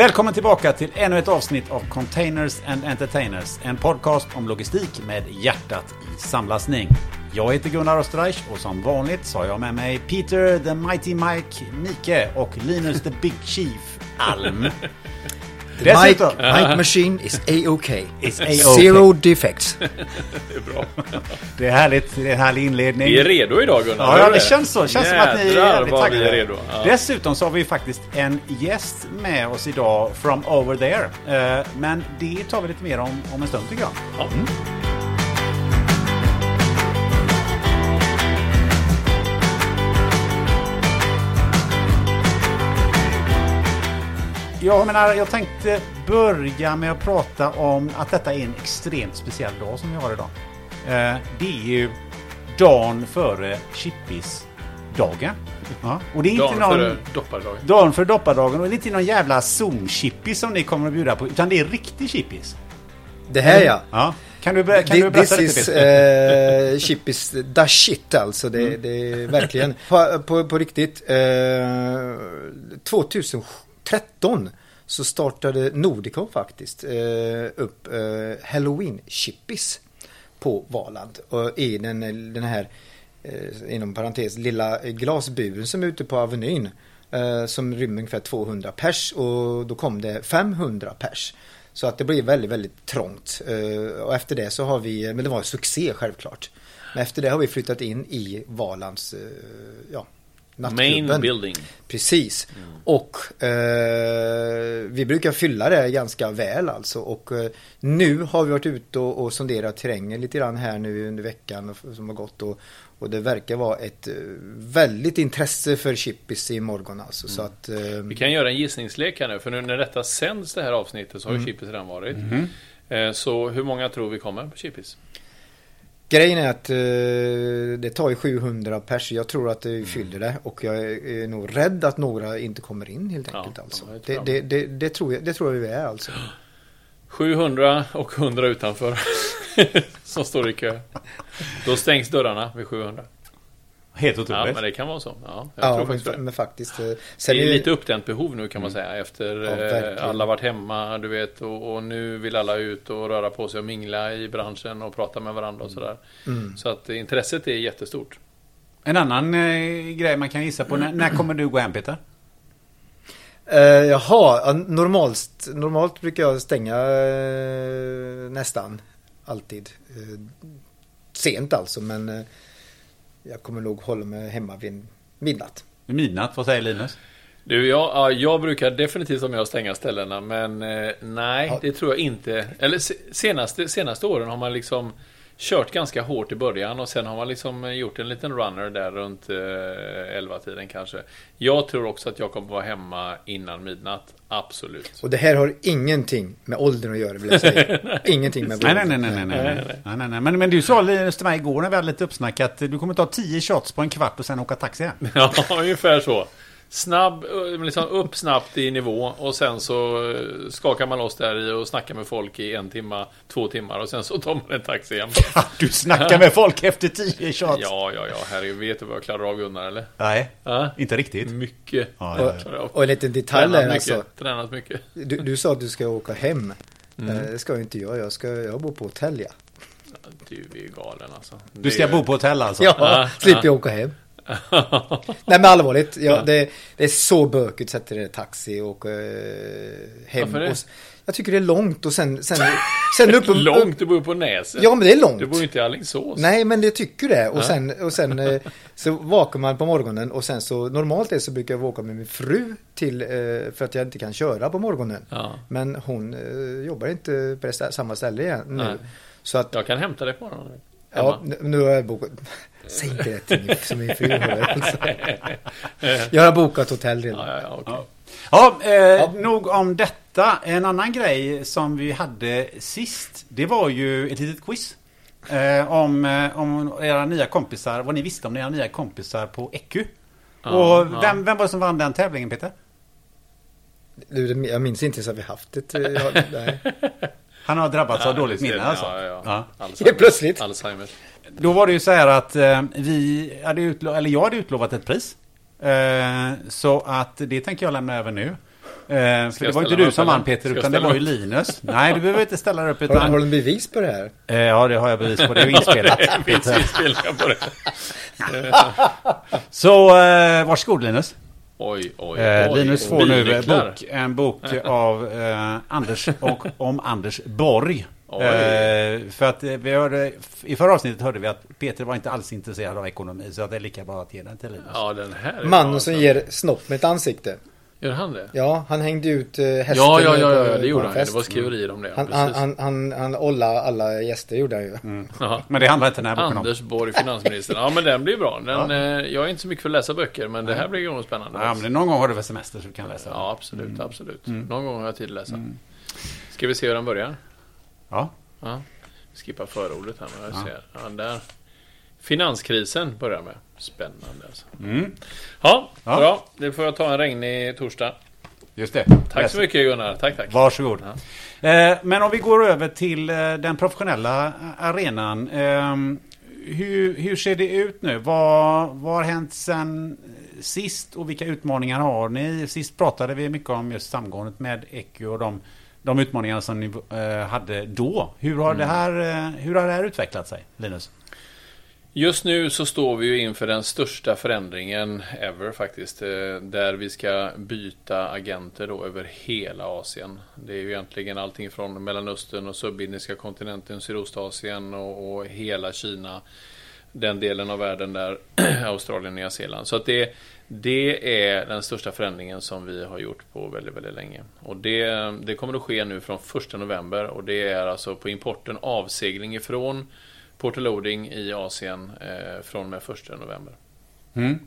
Välkommen tillbaka till ännu ett avsnitt av Containers and Entertainers. En podcast om logistik med hjärtat i samlastning. Jag heter Gunnar Österreich och som vanligt så har jag med mig Peter the Mighty Mike Mike och Linus the Big Chief Alm. Mike, Mike Machine is A-OK. Is A-OK. Zero defects. Det är bra. Det är härligt, det är en härlig inledning. Vi är redo idag Gunnar. Ja, det känns så. Det känns som att ni är Jädrar jävligt taggade. är redo. Ja. Dessutom så har vi faktiskt en gäst med oss idag from over there. Eh, Men det tar vi lite mer om, om en stund tycker jag. Ja. Jag menar, jag tänkte börja med att prata om att detta är en extremt speciell dag som vi har idag. Eh, Det är ju dagen före Chippis-dagen. Ja. Och det är inte Dagen någon... före doppardagen. Dagen för doppardagen och det är inte någon jävla zoom-chippis som ni kommer att bjuda på, utan det är riktig chippis. Det här ja. Ja. Kan du, kan du berätta This lite is Peter? uh, Chippis the shit alltså. Det, det är verkligen på, på, på riktigt. Eh, 2013 så startade Nordicom faktiskt eh, upp eh, Halloween-chippies på Valand. Och i den, den här eh, inom parentes lilla glasburen som är ute på Avenyn. Eh, som rymmer ungefär 200 pers och då kom det 500 pers. Så att det blev väldigt, väldigt trångt. Eh, och efter det så har vi, men det var en succé självklart. Men efter det har vi flyttat in i Valands, eh, ja, nattklubben. Main building. Precis. Och eh, vi brukar fylla det ganska väl alltså. Och eh, nu har vi varit ute och, och sonderat terrängen lite grann här nu under veckan och- som har gått. Och, och det verkar vara ett eh, väldigt intresse för chippis i morgon alltså. Så att, eh, Vi kan göra en gissningslek här nu, för nu när detta sänds det här avsnittet så har ju Chippis redan varit. Eh, Så hur många tror vi kommer på Chippis? Grejen är att eh, det tar ju 700 pers. Jag tror att det fyller det. Och jag är, nog rädd att några inte kommer in helt enkelt. alltså. ja, jag det, tror det, det, det, tror jag, det tror jag vi är alltså. 700 och 100 utanför. som står i kö. Då stängs dörrarna vid 700. Helt Ja, otroligt. men det kan vara så. Ja, jag Ja, tror men, det. men faktiskt. eh, Det Sen är är lite uppdämt behov nu kan man säga efter Ja, eh, alla varit hemma, du vet, och, och nu vill alla ut och röra på sig och mingla i branschen och prata med varandra och sådär. Mm. Så att intresset är jättestort. En annan eh, grej man kan gissa på. När, när kommer du gå hem Peter? Uh, jaha, ja, normalt, normalt brukar jag stänga eh, nästan alltid. Eh, sent alltså, men jag kommer nog hålla mig hemma vid midnatt. Midnatt, vad säger Linus? Du, jag, ja, jag brukar definitivt vara med och stänga ställena, men eh, nej, Ja. det tror jag inte. Eller se- senaste, senaste åren har man liksom kört ganska hårt i början och sen har man liksom gjort en liten runner där runt eh, 11-tiden kanske. Jag tror också att jag kommer vara hemma innan midnatt, absolut. Och det här har ingenting med åldern att göra vill jag säga. ingenting med Nej, våld. nej, nej, nej, nej, nej. nej, nej, nej. Men, men du sa till mig igår när vi hade lite uppsnack att du kommer ta 10 shots på en kvart och sen åka taxi hem. Ja, ungefär så. Snabb, eh, liksom upp snabbt i nivå och sen så eh, skakar man loss där i och snackar med folk i en timma, två timmar och sen så tar man en taxi hem. Du snackar med folk efter 10 shots. Ja, ja, ja, herregud, vet du vad jag klarar av Gunnar eller? Nej, Ja, inte riktigt. mycket. Ja, Och, ja, jag av. och en liten detalj Tränat är mycket, alltså. tränat mycket. Du, du sa att du ska åka hem. Eh, Det ska jag inte jag. Jag, ska, jag bor på hotell ja. Du är ju galen alltså. Du ska bo på hotell alltså? Ja, Ja, slipper ja. jag åka hem. Nej men allvarligt, ja, det, det är så bökigt sätta dig i taxi och åka eh, hem. Det? Och, jag tycker det är långt och sen, sen, sen upp, Långt, du bor ju på Näset. Ja men det är långt. Du bor ju inte i Alingsås. Nej men det tycker det. Och sen, och sen eh, så vaknar man på morgonen och sen så normalt är så brukar jag åka med min fru till, eh, för att jag inte kan köra på morgonen. Ja. Men hon eh, jobbar inte på det samma ställe igen nu. Nej. Så att, Jag kan hämta dig på morgonen. ja, nu- nu har jag bokat. Säg inte det till min, som min fru hör. Alltså. Jag har bokat hotell redan. Ja, ja, ja, okej. Ja, eh, Ja. nog om detta. En annan grej som vi hade sist, det var ju ett litet quiz. Eh, om, eh, om era nya kompisar, vad ni visste om era nya kompisar på EQ. Ja, och ja. vem, vem var det som vann den tävlingen Peter? Du, Jag minns inte ens att vi haft ett. eh, Ja, nej. Han har drabbats av dåligt minne alltså. Ja, ja, Ja. ja. Alzheimer. Plötsligt. Alzheimer. Då var det ju så här att eh, vi hade utlovat, eller jag hade utlovat ett pris. Eh, så att det tänker jag lämna över nu. för Ska det var inte du som vann? Peter, utan det var ju Linus. Nej, du behöver inte ställa dig upp. Har, har Utan, du bevis på det här? Eh, ja, det har jag bevis på. Det är ju inspelat. Det finns inspelningar på det. Så eh, varsågod Linus. Oj, oj, Eh, oj. Linus får nu bok, en bok av eh, Anders och om Anders Borg. Eh, för att eh, vi hörde, i förra avsnittet hörde vi att Peter var inte alls intresserad av ekonomi. Så att det är lika bra att ge den till Linus. Ja, den här är bra, Mannen alltså. som ger snopp med ett ansikte. Gör han det? Ja, han hängde ut eh, hästen. Ja, ja, ja, ja, det gjorde han. ju. Det fest. var skriverier om det. Han, han, precis. han, han, han ollade alla gäster gjorde han ju. Ja. Men det handlar inte den här boken om. Anders Borg, finansministern. Ja, men den blir bra. Den, eh, jag är inte så mycket för att läsa böcker, men det här blir ju spännande. Ja, men någon gång har du väl semester så du kan läsa. Ja, absolut, absolut. Någon gång har jag tid att läsa. Ska vi se hur den börjar? Ja. Ja. Skippa förordet här, men jag ser. Ja, där. Finanskrisen börjar med. Spännande alltså. Mm. Ja, Ja. bra. Det får jag ta en regnig torsdag. Just det. Tack så mycket Gunnar. Tack, tack. Varsågod. Eh, men om vi går över till eh, den professionella arenan. Eh, hur, hur ser det ut nu? Vad, vad har hänt sen sist och vilka utmaningar har ni? Sist pratade vi mycket om just samgåendet med Ecu och de, de utmaningar som ni eh, hade då. Hur har, det här, eh, hur har det här utvecklat sig, Linus? Just nu så står vi ju inför den största förändringen ever faktiskt. eh, Där vi ska byta agenter då över hela Asien. Det är ju egentligen allting från Mellanöstern och subindiska kontinenten, Sydostasien och, och hela Kina. Den delen av världen där, Australien och Nya Zeeland. Så att det, det är den största förändringen som vi har gjort på väldigt, väldigt länge. Och det, det kommer att ske nu från 1 november och det är alltså på importen avsegling ifrån Portoloading i Asien eh, från och med 1 november. Mm.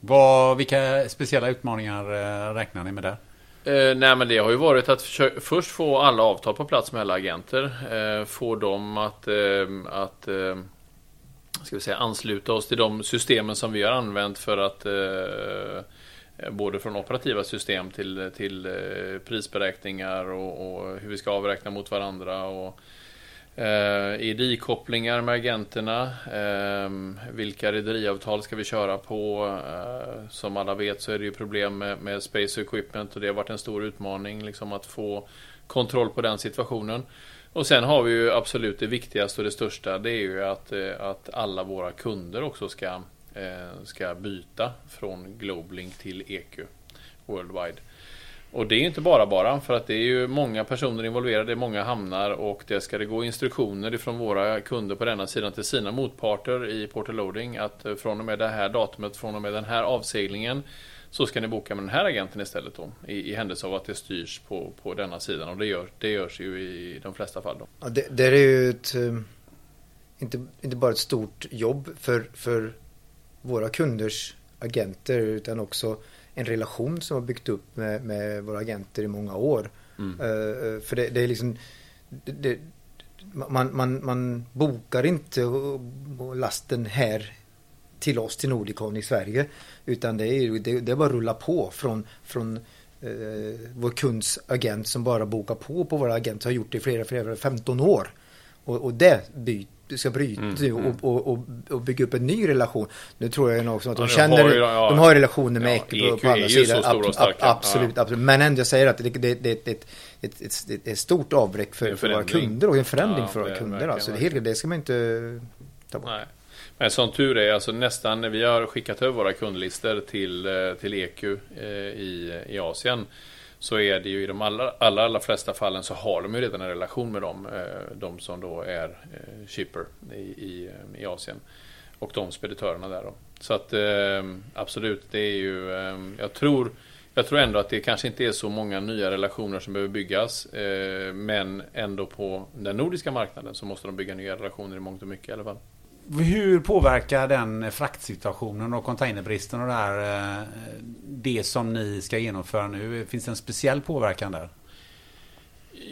Vad, vilka speciella utmaningar eh, räknar ni med där? Eh, nej men det har ju varit att försö- först få alla avtal på plats med alla agenter. Eh, få dem att, eh, att eh, ska vi säga, ansluta oss till de systemen som vi har använt för att eh, Både från operativa system till, till eh, prisberäkningar och, och hur vi ska avräkna mot varandra. Och, eh, kopplingar med agenterna. Eh, vilka rederiavtal ska vi köra på? Eh, som alla vet så är det ju problem med, med Space Equipment och det har varit en stor utmaning liksom att få kontroll på den situationen. Och sen har vi ju absolut det viktigaste och det största. Det är ju att, eh, att alla våra kunder också ska, eh, ska byta från Globlink till EQ Worldwide. Och det är inte bara bara, för att det är ju många personer involverade, det är många hamnar och det ska det gå instruktioner ifrån våra kunder på denna sidan till sina motparter i Portal Loading att eh, från och med det här datumet, från och med den här avseglingen så ska ni boka med den här agenten istället då i, i händelse av att det styrs på, på denna sidan och det, gör, det görs ju i de flesta fall då. Ja, det, det är ju ett, eh, inte, inte bara ett stort jobb för, för våra kunders agenter utan också en relation som har byggt upp med, med våra agenter i många år. Mm. Eh, för det, det är liksom det, man, man, man bokar inte lasten här till oss till Nordicon i Sverige utan det är, det, det är bara att rulla på från, från eh, vår kunds agent som bara bokar på på våra agenter har gjort det i flera, flera 15 år. Och, och det by, ska bryta Mm, nu och, och, och, bygga upp en ny relation. Nu tror jag nog också att de Ja, känner, har ju- ja. de har relationer med Ja, på, EQ på så stora och Ab- ab- absolut, absolut. Men ändå jag säger att det, det, det, det, ett, ett, ett, ett stort avbräck för, för våra kunder och en förändring Ja, för våra kunder. verkligen, Alltså, det, helt- det ska man inte ta bort. Nej. Men som tur är, alltså nästan, när vi har skickat över våra kundlistor till, eh, till EQ eh, i, i Asien så är det ju i de allra, allra, allra flesta fallen så har de ju redan en relation med dem, eh, de som då är eh, shipper i, i, i Asien. Och de speditörerna där då. Så att eh, absolut, det är ju, eh, jag tror jag tror ändå att det kanske inte är så många nya relationer som behöver byggas. Eh, men ändå på den nordiska marknaden så måste de bygga nya relationer i mångt och mycket i alla fall. Hur påverkar den fraktsituationen och containerbristen och det här eh, det som ni ska genomföra nu? Finns det en speciell påverkan där?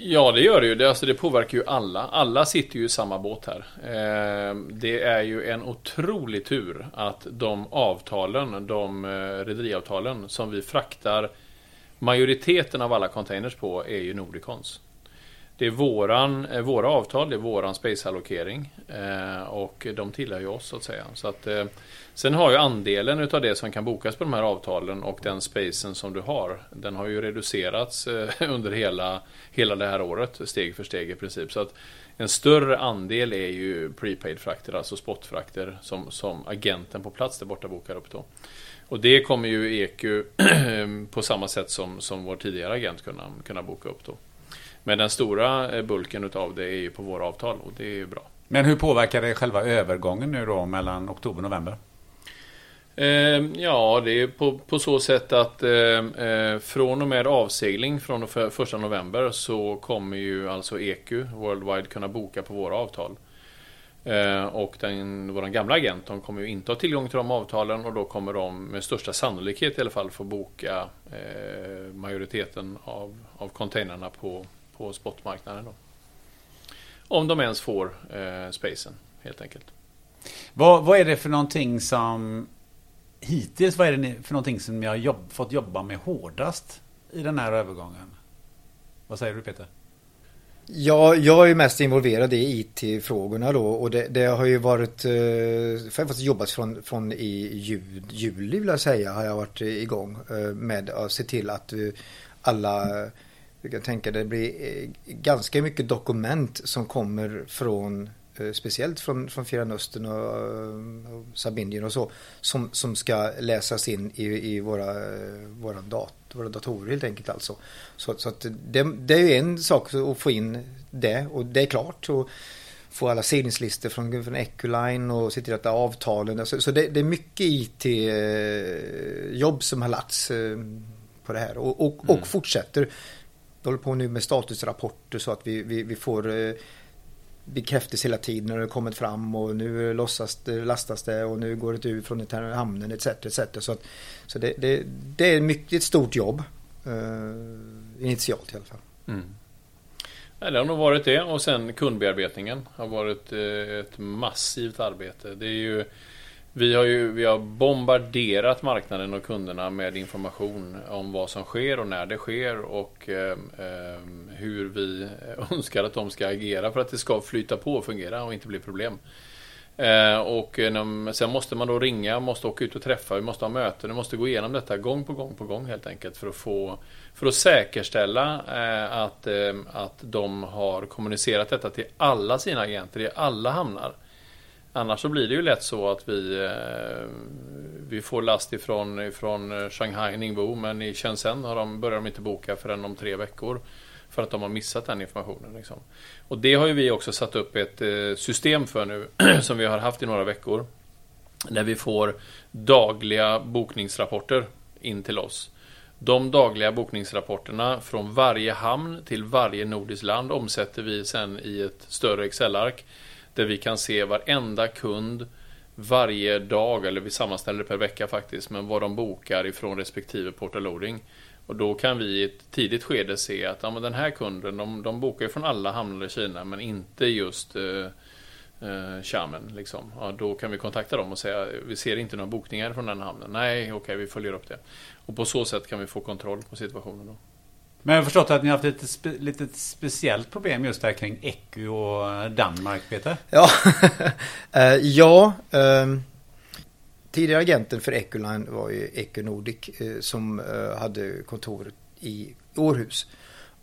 Ja, det gör det ju. Det, alltså, det påverkar ju alla. Alla sitter ju i samma båt här. Eh, det är ju en otrolig tur att de avtalen, de eh, rederiavtalen som vi fraktar majoriteten av alla containers på är ju Nordicons det är våran, eh, våra avtal, det är våran spaceallokering eh, och de tillhör ju oss så att säga. Så att, eh, sen har ju andelen utav det som kan bokas på de här avtalen och den spacen som du har, den har ju reducerats eh, under hela, hela det här året, steg för steg i princip. Så att en större andel är ju prepaid-frakter, alltså spotfrakter som, som agenten på plats där borta bokar upp då. Och det kommer ju EQ på samma sätt som, som vår tidigare agent kunna, kunna boka upp då. Men den stora eh, bulken utav det är ju på våra avtal och det är ju bra. Men hur påverkar det själva övergången nu då mellan oktober och november? Eh, ja, det är på, på så sätt att eh, eh från och med avsegling från första november så kommer ju alltså EQ Worldwide kunna boka på våra avtal. Eh, och den, vår gamla agent de kommer ju inte ha tillgång till de avtalen och då kommer de med största sannolikhet i alla fall få boka eh, majoriteten av, av containrarna på, på spotmarknaden. Då. Om de ens får eh, spacen helt enkelt. Vad, vad är det för någonting som hittills, vad är det för någonting som ni har jobb, fått jobba med hårdast i den här övergången? Vad säger du Peter? Ja, jag är mest involverad i IT-frågorna då och det, det, har ju varit, eh, jag har faktiskt jobbat från, från i jul, juli vill jag säga, har jag varit igång eh, med att se till att alla, jag kan tänka det blir ganska mycket dokument som kommer från speciellt från, från Fjärran Östern och, och Sardinien och så, som, som ska läsas in i, i våra, våra dat våra datorer helt enkelt alltså. Så, så att det, det är en sak att få in det och det är klart. Och få alla seglingslistor från, från Ecoline och se till att avtalen. Så, så det, det, är mycket IT-jobb som har lagts eh, på det här och, och, mm. och fortsätter. Vi håller på nu med statusrapporter så att vi, vi, vi får eh, bekräftelse hela tiden när det kommit fram och nu eh, lossas det, eh, lastas det och nu går det ut från hamnen etc. etc. Så, att, så det, det, det är mycket ett stort jobb. eh, initialt i alla fall. Mm. det har nog varit det och sen kundbearbetningen har varit eh, ett massivt arbete. Det är ju vi har ju vi har bombarderat marknaden och kunderna med information om vad som sker och när det sker och eh, hur vi önskar att de ska agera för att det ska flyta på och fungera och inte bli problem. Eh, och eh, sen måste man då ringa, måste åka ut och träffa, vi måste ha möten, vi måste gå igenom detta gång på gång på gång helt enkelt för att få för att säkerställa eh, att, eh, att de har kommunicerat detta till alla sina agenter i alla hamnar. Annars så blir det ju lätt så att vi, eh, vi får last ifrån, ifrån eh, Shanghai, Ningbo, men i Shenzhen har de, börjar de inte boka förrän om tre veckor. För att de har missat den informationen. Liksom. Och det har ju vi också satt upp ett eh, system för nu, som vi har haft i några veckor. Där vi får dagliga bokningsrapporter in till oss. De dagliga bokningsrapporterna från varje hamn till varje nordiskt land omsätter vi sen i ett större Excel-ark där vi kan se varenda kund varje dag, eller vi sammanställer det per vecka faktiskt, men vad de bokar ifrån respektive portaloading. Och då kan vi i ett tidigt skede se att ja, men den här kunden, de, de bokar ju från alla hamnar i Kina, men inte just eh, eh, Xiamen. Liksom. Ja, då kan vi kontakta dem och säga vi ser inte några bokningar från den hamnen. Nej, okej, okay, vi följer upp det. Och på så sätt kan vi få kontroll på situationen. Då. Men jag har förstått att ni har haft ett spe, lite speciellt problem just där kring Ecu och Danmark, Peter? Ja, uh, ja um, tidigare agenten för Eculine var ju Ecu Nordic uh, som uh, hade kontor i Århus.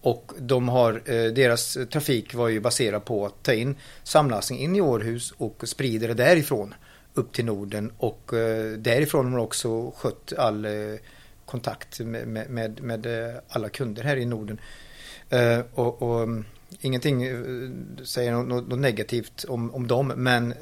Och de har, deras trafik var ju baserad på att ta in samlastning in i Århus och sprida det därifrån upp till Norden och därifrån har de också skött all kontakt med, med, med eh, alla kunder här i Norden. Uh, och, och, mm, ingenting uh, säger något, något, negativt om, om dem, men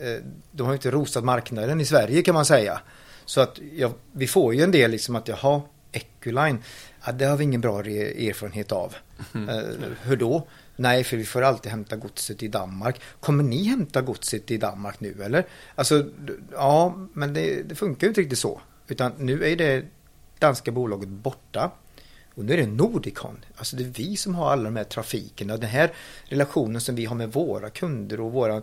de har inte rosat marknaden i Sverige kan man säga. Så att ja, vi får ju en del liksom att jaha, Eculine, ja, det har vi ingen bra erfarenhet av. Mm. hur då? Nej, för vi får alltid hämta godset i Danmark. Kommer ni hämta godset i Danmark nu eller? Alltså, ja, men det, det funkar ju inte riktigt så. Utan nu är det danska bolaget borta. Och nu är det Nordicon. Alltså det är vi som har alla de här trafikerna. Den här relationen som vi har med våra kunder och våra,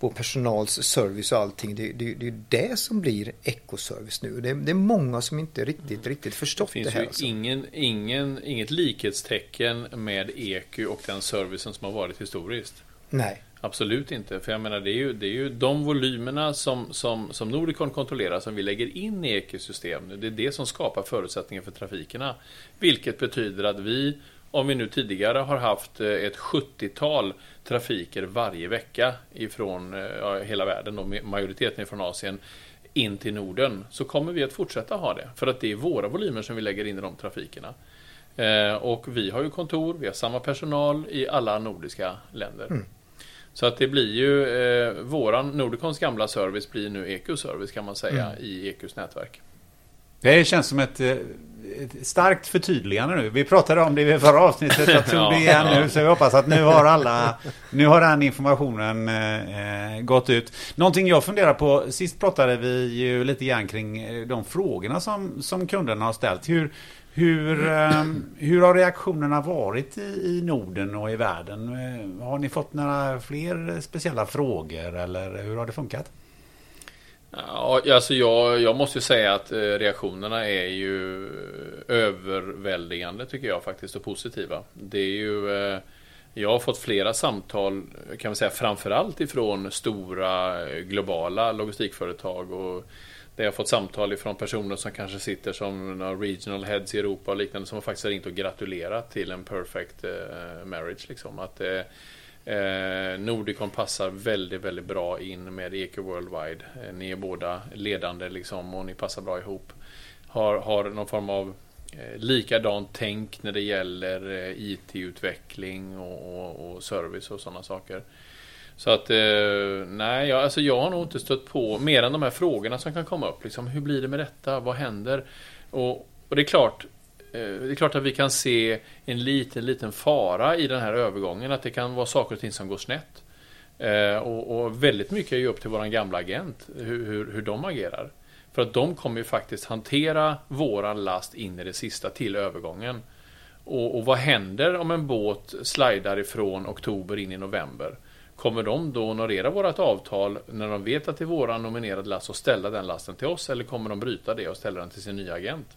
vår personals service och allting. Det, det, det är det som blir ekoservice nu. Det, det är många som inte riktigt, riktigt förstått det, Det finns här. ju alltså. ingen, ingen, inget likhetstecken med EQ och den servicen som har varit historiskt. Nej. Absolut inte. För jag menar, det är ju, det är ju de volymerna som, som, som Nordicon kontrollerar som vi lägger in i ekosystem. Det är det som skapar förutsättningar för trafikerna. Vilket betyder att vi, om vi nu tidigare har haft eh, ett 70-tal trafiker varje vecka ifrån eh, ja, hela världen, och majoriteten från Asien, in till Norden, så kommer vi att fortsätta ha det. För att det är våra volymer som vi lägger in i de trafikerna. Eh, och vi har ju kontor, vi har samma personal i alla nordiska länder. Mm. Så att det blir ju, eh, våran Nordicons gamla service blir nu Eco-service kan man säga Mm. i Ecos nätverk. Det känns som ett, eh, ett starkt förtydligande nu. Vi pratade om det i förra avsnittet. Jag tror det igen nu. Så jag hoppas att nu har alla... Nu har den informationen eh, gått ut. Någonting jag funderar på. Sist pratade vi ju lite grann kring eh, de frågorna som, som kunderna har ställt. Hur, hur, ehm, hur har reaktionerna varit i, i Norden och i världen? Eh, har ni fått några fler speciella frågor eller hur har det funkat? Ja, alltså jag, jag måste ju säga att eh, reaktionerna är ju överväldigande tycker jag faktiskt och positiva. Det är ju eh, jag har fått flera samtal, kan man säga framförallt ifrån stora globala logistikföretag och där jag fått samtal ifrån personer som kanske sitter som regional heads i Europa och liknande som faktiskt har ringt och gratulerat till en perfect eh, marriage. Liksom. Att, eh, eh, Nordicon passar väldigt, väldigt bra in med EQ Worldwide. Eh, ni är båda ledande liksom och ni passar bra ihop. Har, har någon form av eh, likadant tänk när det gäller IT-utveckling och, och, och service och sådana saker. Så att eh, nej, jag, alltså jag har nog inte stött på mer än de här frågorna som kan komma upp. Liksom, hur blir det med detta? Vad händer? Och, och det är klart, eh, det är klart att vi kan se en liten, liten fara i den här övergången. Att det kan vara saker och ting som går snett. Eh, och, och väldigt mycket är ju upp till våran gamla agent, hur, hur, hur de agerar. För att de kommer ju faktiskt hantera våran last in i det sista till övergången. Och, och vad händer om en båt slidar ifrån oktober in i november? Kommer de då honorera vårt avtal när de vet att det är våran nominerade last och ställa den lasten till oss? Eller kommer de bryta det och ställa den till sin nya agent?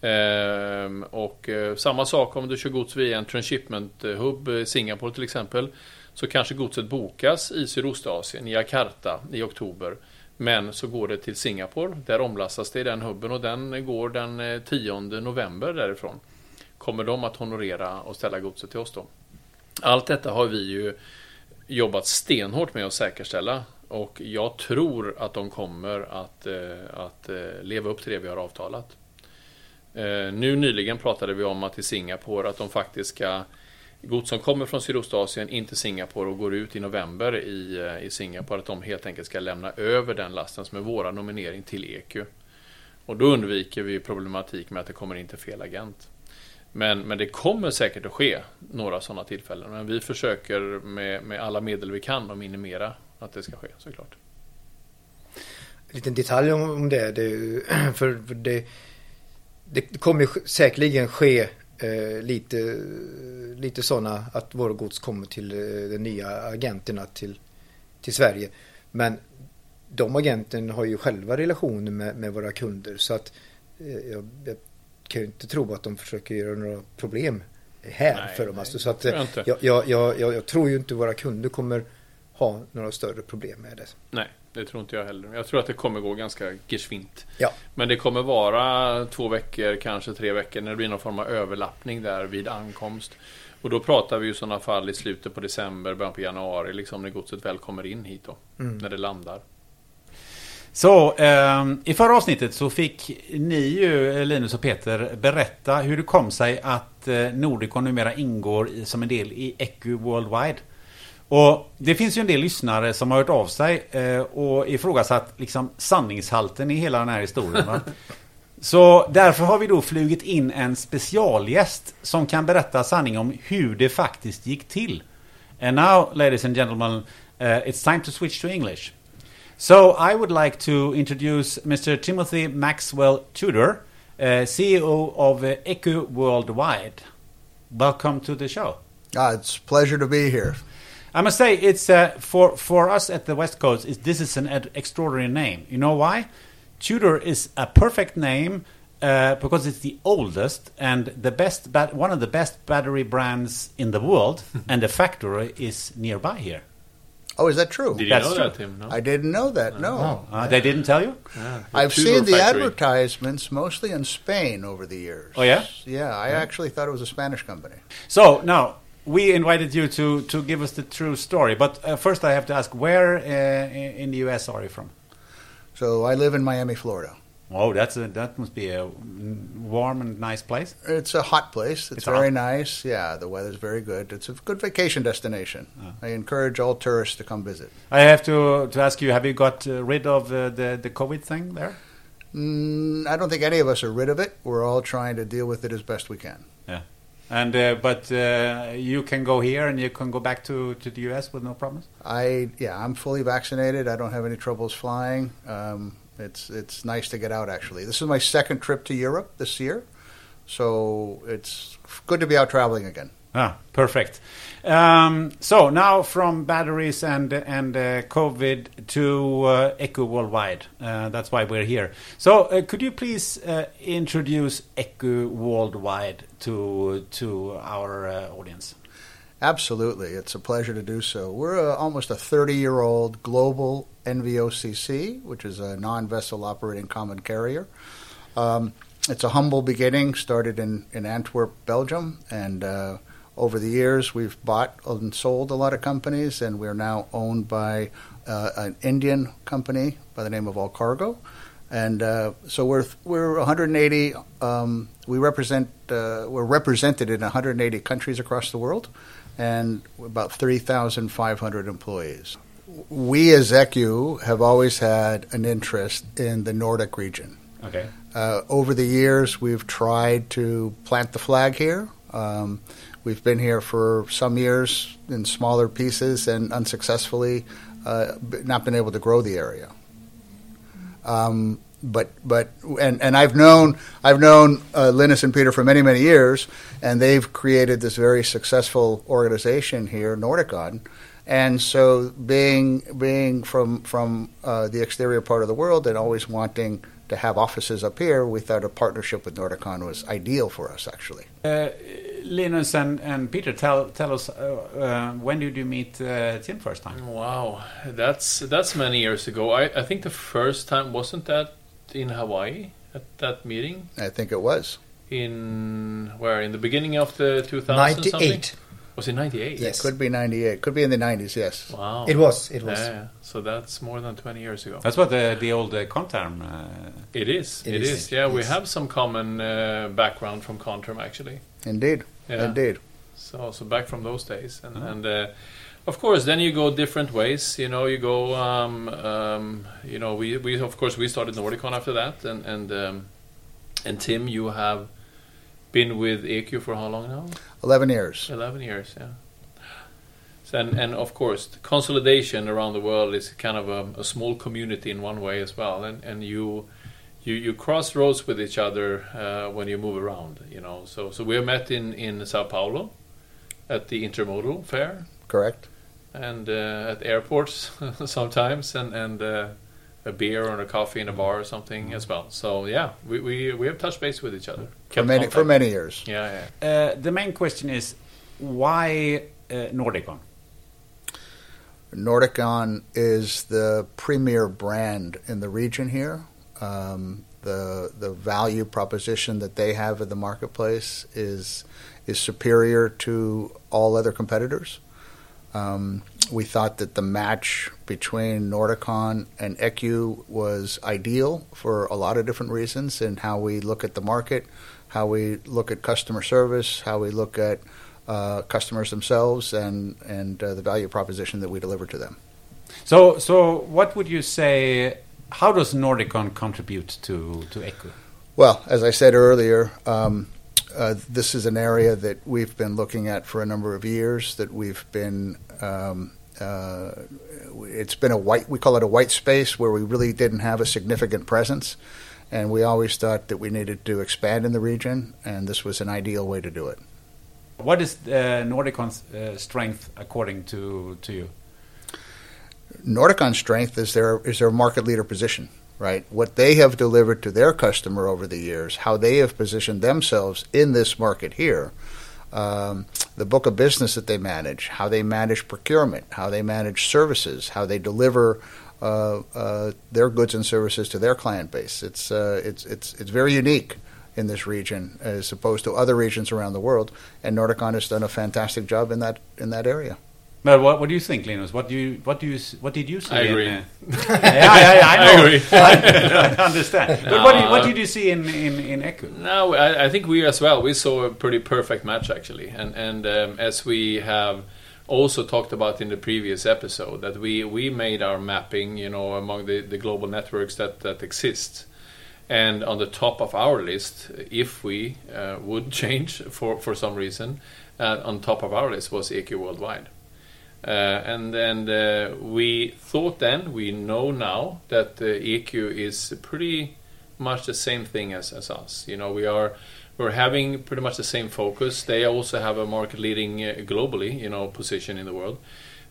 Ehm, och eh, samma sak om du kör gods via en transshipment hub, i Singapore till exempel. Så kanske godset bokas i Sydostasien, i Jakarta i oktober. Men så går det till Singapore, där omlastas det i den hubben och den går den eh, 10 november därifrån. Kommer de att honorera och ställa godset till oss då? Allt detta har vi ju jobbat stenhårt med att säkerställa. Och jag tror att de kommer att, eh, att eh, leva upp till det vi har avtalat. Eh, nu nyligen pratade vi om att i Singapore att de faktiskt ska Gods som kommer från Sydostasien, in till Singapore och går ut i november i, i Singapore, att de helt enkelt ska lämna över den lasten som är våra nominering till EQ. Och då undviker vi problematik med att det kommer in till fel agent. Men, men det kommer säkert att ske några sådana tillfällen. Men vi försöker med, med alla medel vi kan att minimera att det ska ske såklart. En liten detalj om, om det. det för, det, det kommer säkerligen ske eh, lite, lite sådana att våra gods kommer till eh, de nya agenterna till, till Sverige. Men de agenten har ju själva relationer med, med våra kunder så att eh, jag, jag kan ju inte tro att de försöker göra några problem här Nej, för dem. nej, Alltså, så att, jag eh, jag, jag, jag, jag, tror ju inte våra kunder kommer ha några större problem med det. Nej, det tror inte jag heller. Jag tror att det kommer gå ganska geschwint. Ja. Men det kommer vara två veckor, kanske tre veckor, när det blir någon form av överlappning där vid ankomst. Och då pratar vi ju i sådana fall i slutet på december, början på januari, liksom när godset väl kommer in hit då. Mm. När det landar. Så, eh, i förra avsnittet så fick ni ju, Linus och Peter, berätta hur det kom sig att eh, Nordicon numera ingår i, som en del i Ecu Worldwide. Och det finns ju en del lyssnare som har hört av sig eh, och ifrågasatt liksom sanningshalten i hela den här historien. Va? Så därför har vi då flugit in en specialgäst som kan berätta sanning om hur det faktiskt gick till. And now, ladies and gentlemen, uh, it's time to switch to English. So I would like to introduce Mr. Timothy Maxwell Tudor, uh, CEO of uh, Worldwide. Welcome to the show. Ah, it's a pleasure to be here. I must say, it's uh, for for us at the West Coast. This is an extraordinary name. You know why? Tudor is a perfect name uh, because it's the oldest and the best, one of the best battery brands in the world, and the factory is nearby here. Oh, is that true? Did you That's know true. that, Tim? No. I didn't know that. No. Uh, they didn't tell you? Yeah, I've Tudor seen the factory. advertisements mostly in Spain over the years. Oh, yeah? Yeah, I actually thought it was a Spanish company. So now we invited you to to give us the true story. But uh, first, I have to ask, where uh, in in the U.S. are you from? So I live in Miami, Florida. Oh, that's a, that must be a warm and nice place. It's a hot place. It's, It's very hot. nice. Yeah, the weather's very good. It's a good vacation destination. I encourage all tourists to come visit. I have to to ask you: Have you got uh, rid of uh, the the COVID thing there? Mm, I don't think any of us are rid of it. We're all trying to deal with it as best we can. Yeah, and uh, but uh, you can go here and you can go back to, to the US with no problems. I yeah, I'm fully vaccinated. I don't have any troubles flying. Um, it's it's nice to get out. Actually, this is my second trip to Europe this year, so it's good to be out traveling again. Ah, perfect. Um, so now from batteries and and uh, COVID to uh, Echo Worldwide. Uh, that's why we're here. So uh, could you please uh, introduce Echo Worldwide to to our uh, audience? Absolutely, it's a pleasure to do so. We're a, almost a 30 year old global NVOCC, which is a non vessel operating common carrier. Um, it's a humble beginning, started in, in Antwerp, Belgium, and uh, over the years we've bought and sold a lot of companies, and we're now owned by uh, an Indian company by the name of All Cargo. And uh, so we're we're 180. Um, we represent uh, we're represented in 180 countries across the world, and about 3,500 employees. We as ECU have always had an interest in the Nordic region. Okay. Uh, over the years, we've tried to plant the flag here. Um, we've been here for some years in smaller pieces and unsuccessfully uh, not been able to grow the area. Um, but but and, and I've known I've known uh, Linus and Peter for many many years, and they've created this very successful organization here, Nordicon. And so, being being from from uh, the exterior part of the world and always wanting to have offices up here, we thought a partnership with Nordicon was ideal for us. Actually, Uh, Linus and, and Peter, tell tell us uh, uh, when did you meet uh, Tim first time? Wow, that's that's many years ago. I, I think the first time wasn't that in Hawaii at that meeting I think it was. in where in the beginning of the 2000 something. Was it 98? Yes. Could be '98. Could be in the '90s. Yes. Wow. It was. It was. Yeah, so that's more than 20 years ago. That's what the the old uh, Conterm. Uh, It is. It it is. is. Yeah, we Yes. have some common uh, background from Contrum actually. Indeed. Yeah. Indeed. So so back from those days, and Ah. and uh, of course then you go different ways. You know, you go. Um, um, you know, we we of course we started Nordicon after that, and and um, and Tim, you have been with EQ for how long now? Eleven years. Eleven years. Yeah. So, and and of course the consolidation around the world is kind of a, a small community in one way as well, and and you. You, you cross roads with each other uh, when you move around, you know. So so we met in, in Sao Paulo at the Intermodal Fair, Correct. and uh, at airports sometimes, and and uh, a beer or a coffee in a bar or something as well. So yeah, we, we, we have touched base with each other. For Kept many for many years. Yeah, yeah. uh, the main question is why uh, Nordicon? Nordicon is the premier brand in the region here. Um, the the value proposition that they have in the marketplace is is superior to all other competitors. Um, we thought that the match between Nordicon and ECU was ideal for a lot of different reasons in how we look at the market, how we look at customer service, how we look at uh, customers themselves, and and uh, the value proposition that we deliver to them. So, so what would you say? How does Nordicon contribute to to Echo? Well, as I said earlier, um, uh, this is an area that we've been looking at for a number of years. That we've been, um, uh, it's been a white. We call it a white space where we really didn't have a significant presence, and we always thought that we needed to expand in the region, and this was an ideal way to do it. What is uh, Nordicon's uh, strength according to to you? Nordicon's strength is their is their market leader position, right? What they have delivered to their customer over the years, how they have positioned themselves in this market here, um, the book of business that they manage, how they manage procurement, how they manage services, how they deliver uh, uh, their goods and services to their client base. It's uh, it's it's it's very unique in this region as opposed to other regions around the world, and Nordicon has done a fantastic job in that in that area. But what, what do you think, Linus? What do you what do you what did you see? I agree. In, uh, yeah, yeah, yeah, I I agree. I understand. But what, did, what did you see in in in Echo? No, I, I think we as well. We saw a pretty perfect match actually, and and um, as we have also talked about in the previous episode, that we we made our mapping, you know, among the, the global networks that that exist, and on the top of our list, if we uh, would change for for some reason, uh, on top of our list was EQ Worldwide. Uh, and and uh, we thought then, we know now that uh, EQ is pretty much the same thing as, as us. You know, we are we're having pretty much the same focus. They also have a market leading globally, you know, position in the world,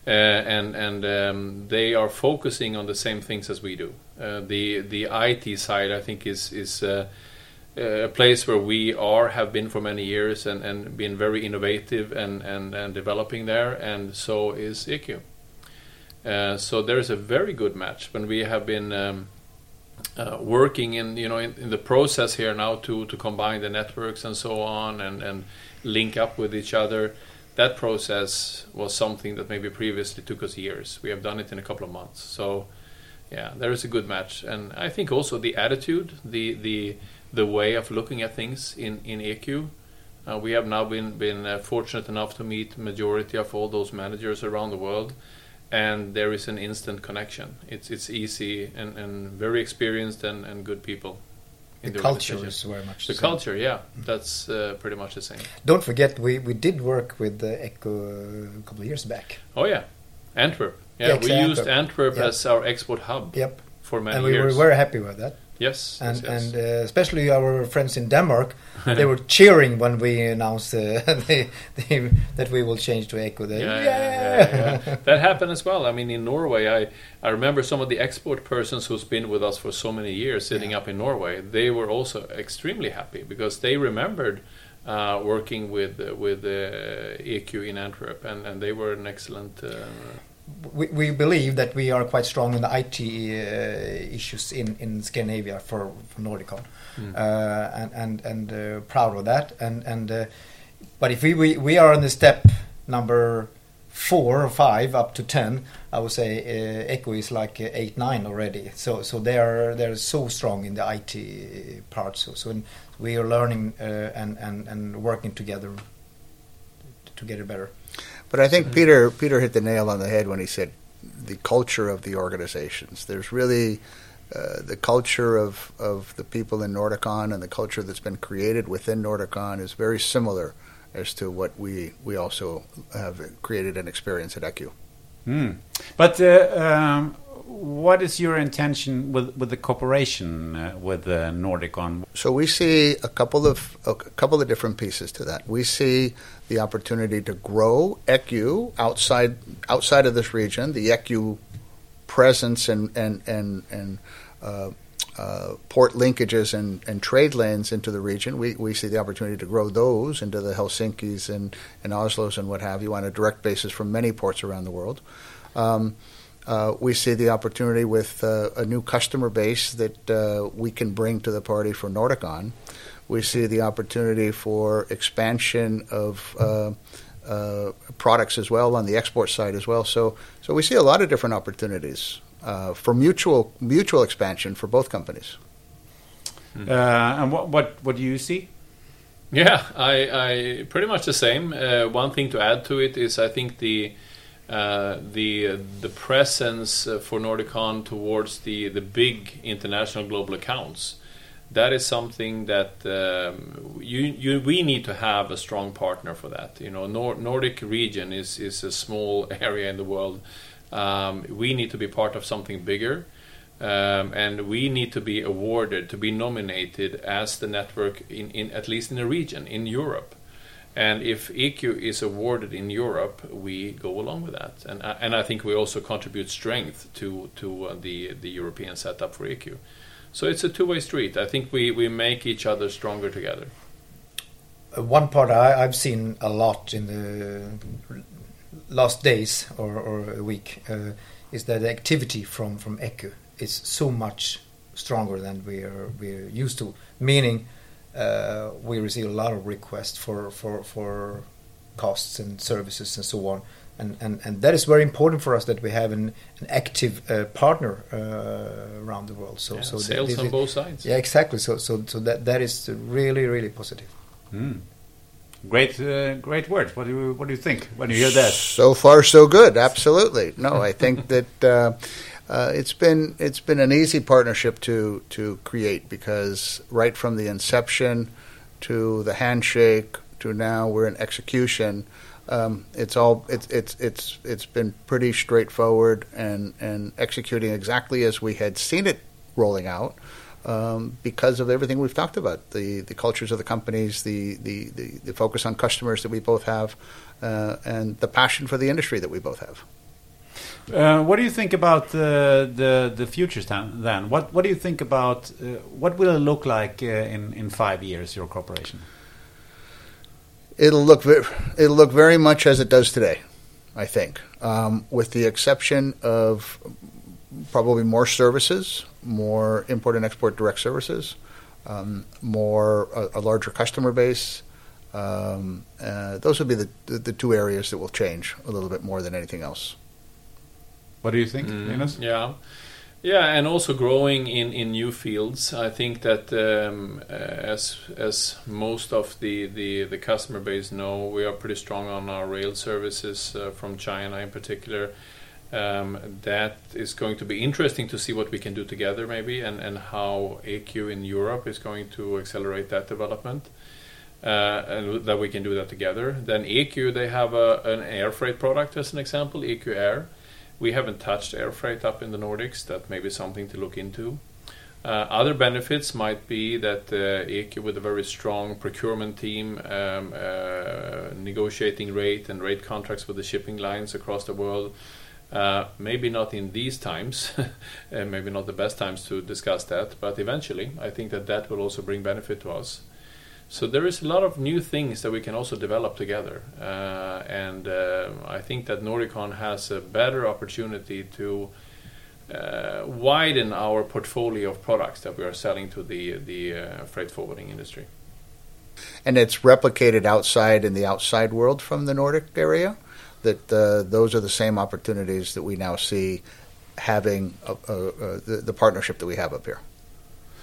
uh, and and um, they are focusing on the same things as we do. Uh, the the IT side, I think, is is. Uh, a place where we are have been for many years and, and been very innovative and, and, and developing there and so is IQ. Uh, so there is a very good match when we have been um, uh, working in you know in, in the process here now to, to combine the networks and so on and, and link up with each other. That process was something that maybe previously took us years. We have done it in a couple of months. So yeah, there is a good match, and I think also the attitude, the the the way of looking at things in in EQ. Uh, we have now been been uh, fortunate enough to meet majority of all those managers around the world, and there is an instant connection. It's it's easy and, and very experienced and, and good people. The in culture is very much the same. culture, yeah, that's uh, pretty much the same. Don't forget, we, we did work with uh, Echo a couple of years back. Oh yeah, Antwerp. Yeah, Yeah, we used Antwerp as our export hub Yep. for many and we years. were very happy with that. Yes, And yes, yes. and uh, especially our friends in Denmark, they were cheering when we announced uh, they, they, that we will change to Echo. They, yeah, yeah, yeah, yeah. that happened as well. I mean, in Norway, I, I remember some of the export persons who's been with us for so many years, sitting up in Norway. They were also extremely happy because they remembered uh, working with uh, with uh, EQ in Antwerp, and, and they were an excellent. We, we believe that we are quite strong in the IT uh, issues in, in Scandinavia for, for Nordicon, Mm. uh, and and and uh, proud of that. And and uh, but if we, we we are on the step number four or five up to ten, I would say uh, Echo is like eight nine already. So so they are they're so strong in the IT part. So so we are learning uh, and and and working together to get it better. But I think Peter Peter hit the nail on the head when he said the culture of the organizations. There's really uh, the culture of, of the people in Nordicon and the culture that's been created within Nordicon is very similar as to what we, we also have created and experienced at ECU. Hmm. But uh, um, what is your intention with with the cooperation uh, with uh, Nordicon? So we see a couple of a couple of different pieces to that. We see the opportunity to grow ECU outside outside of this region, the ECU presence and and and and uh, uh, port linkages and, and trade lanes into the region. We we see the opportunity to grow those into the Helsinki's and, and Oslo's and what have you on a direct basis from many ports around the world. Um, uh, we see the opportunity with uh, a new customer base that uh, we can bring to the party for Nordicon. We see the opportunity for expansion of uh, uh, products as well on the export side as well. So, so we see a lot of different opportunities uh, for mutual mutual expansion for both companies. Uh, and what what what do you see? Yeah, I, I pretty much the same. Uh, one thing to add to it is I think the uh, the the presence uh, for Nordicon towards the the big international global accounts. That is something that um, you, you we need to have a strong partner for that. You know, Nor- Nordic region is is a small area in the world. Um, we need to be part of something bigger. Um, and we need to be awarded to be nominated as the network in, in at least in the region in Europe. And if EQ is awarded in Europe, we go along with that, and I- and I think we also contribute strength to to uh, the the European setup for EQ. So it's a two-way street. I think we, we make each other stronger together. Uh, one part I, I've seen a lot in the last days or, or a week uh, is that the activity from from Echo is so much stronger than we're we're used to. Meaning, uh, we receive a lot of requests for for for costs and services and so on. And, and, and that is very important for us that we have an, an active uh, partner uh, around the world. So, Yeah, so that sales this on is- both sides. Yeah, exactly. So, so, so that that is really, really positive. Mm. Great, uh, great words. What do you what do you think when you hear that? So far, so good. Absolutely. No, I think that uh, it's been it's been an easy partnership to to create because right from the inception to the handshake to now we're in execution. Um, it's all it's it's it's it's been pretty straightforward and and executing exactly as we had seen it rolling out. Um, because of everything we've talked about, the, the cultures of the companies, the, the, the, the focus on customers that we both have, uh, and the passion for the industry that we both have. Uh, what do you think about uh, the the future then? What what do you think about uh, what will it look like uh, in in five years? Your corporation. It'll look it'll look very much as it does today, I think, um, with the exception of probably more services, more import and export direct services, um, more a, a larger customer base. Um, uh, those would be the, the the two areas that will change a little bit more than anything else. What do you think, Mm, Linus? Yeah, yeah, and also growing in, in new fields. I think that um, as as most of the, the, the customer base know, we are pretty strong on our rail services uh, from China in particular. Um, that is going to be interesting to see what we can do together, maybe, and, and how AQ in Europe is going to accelerate that development. Uh, and that we can do that together. Then EQ, they have a, an air freight product as an example, EQ Air. We haven't touched air freight up in the Nordics. That may be something to look into. Uh, other benefits might be that uh, EQ, with a very strong procurement team, um, uh, negotiating rate and rate contracts with the shipping lines across the world. Uh, maybe not in these times, and maybe not the best times to discuss that, but eventually, I think that that will also bring benefit to us. So there is a lot of new things that we can also develop together, uh, and uh, I think that Noricon has a better opportunity to uh, widen our portfolio of products that we are selling to the the uh, freight forwarding industry. and it's replicated outside in the outside world from the Nordic area. That uh, those are the same opportunities that we now see having uh, uh, uh, the, the partnership that we have up here.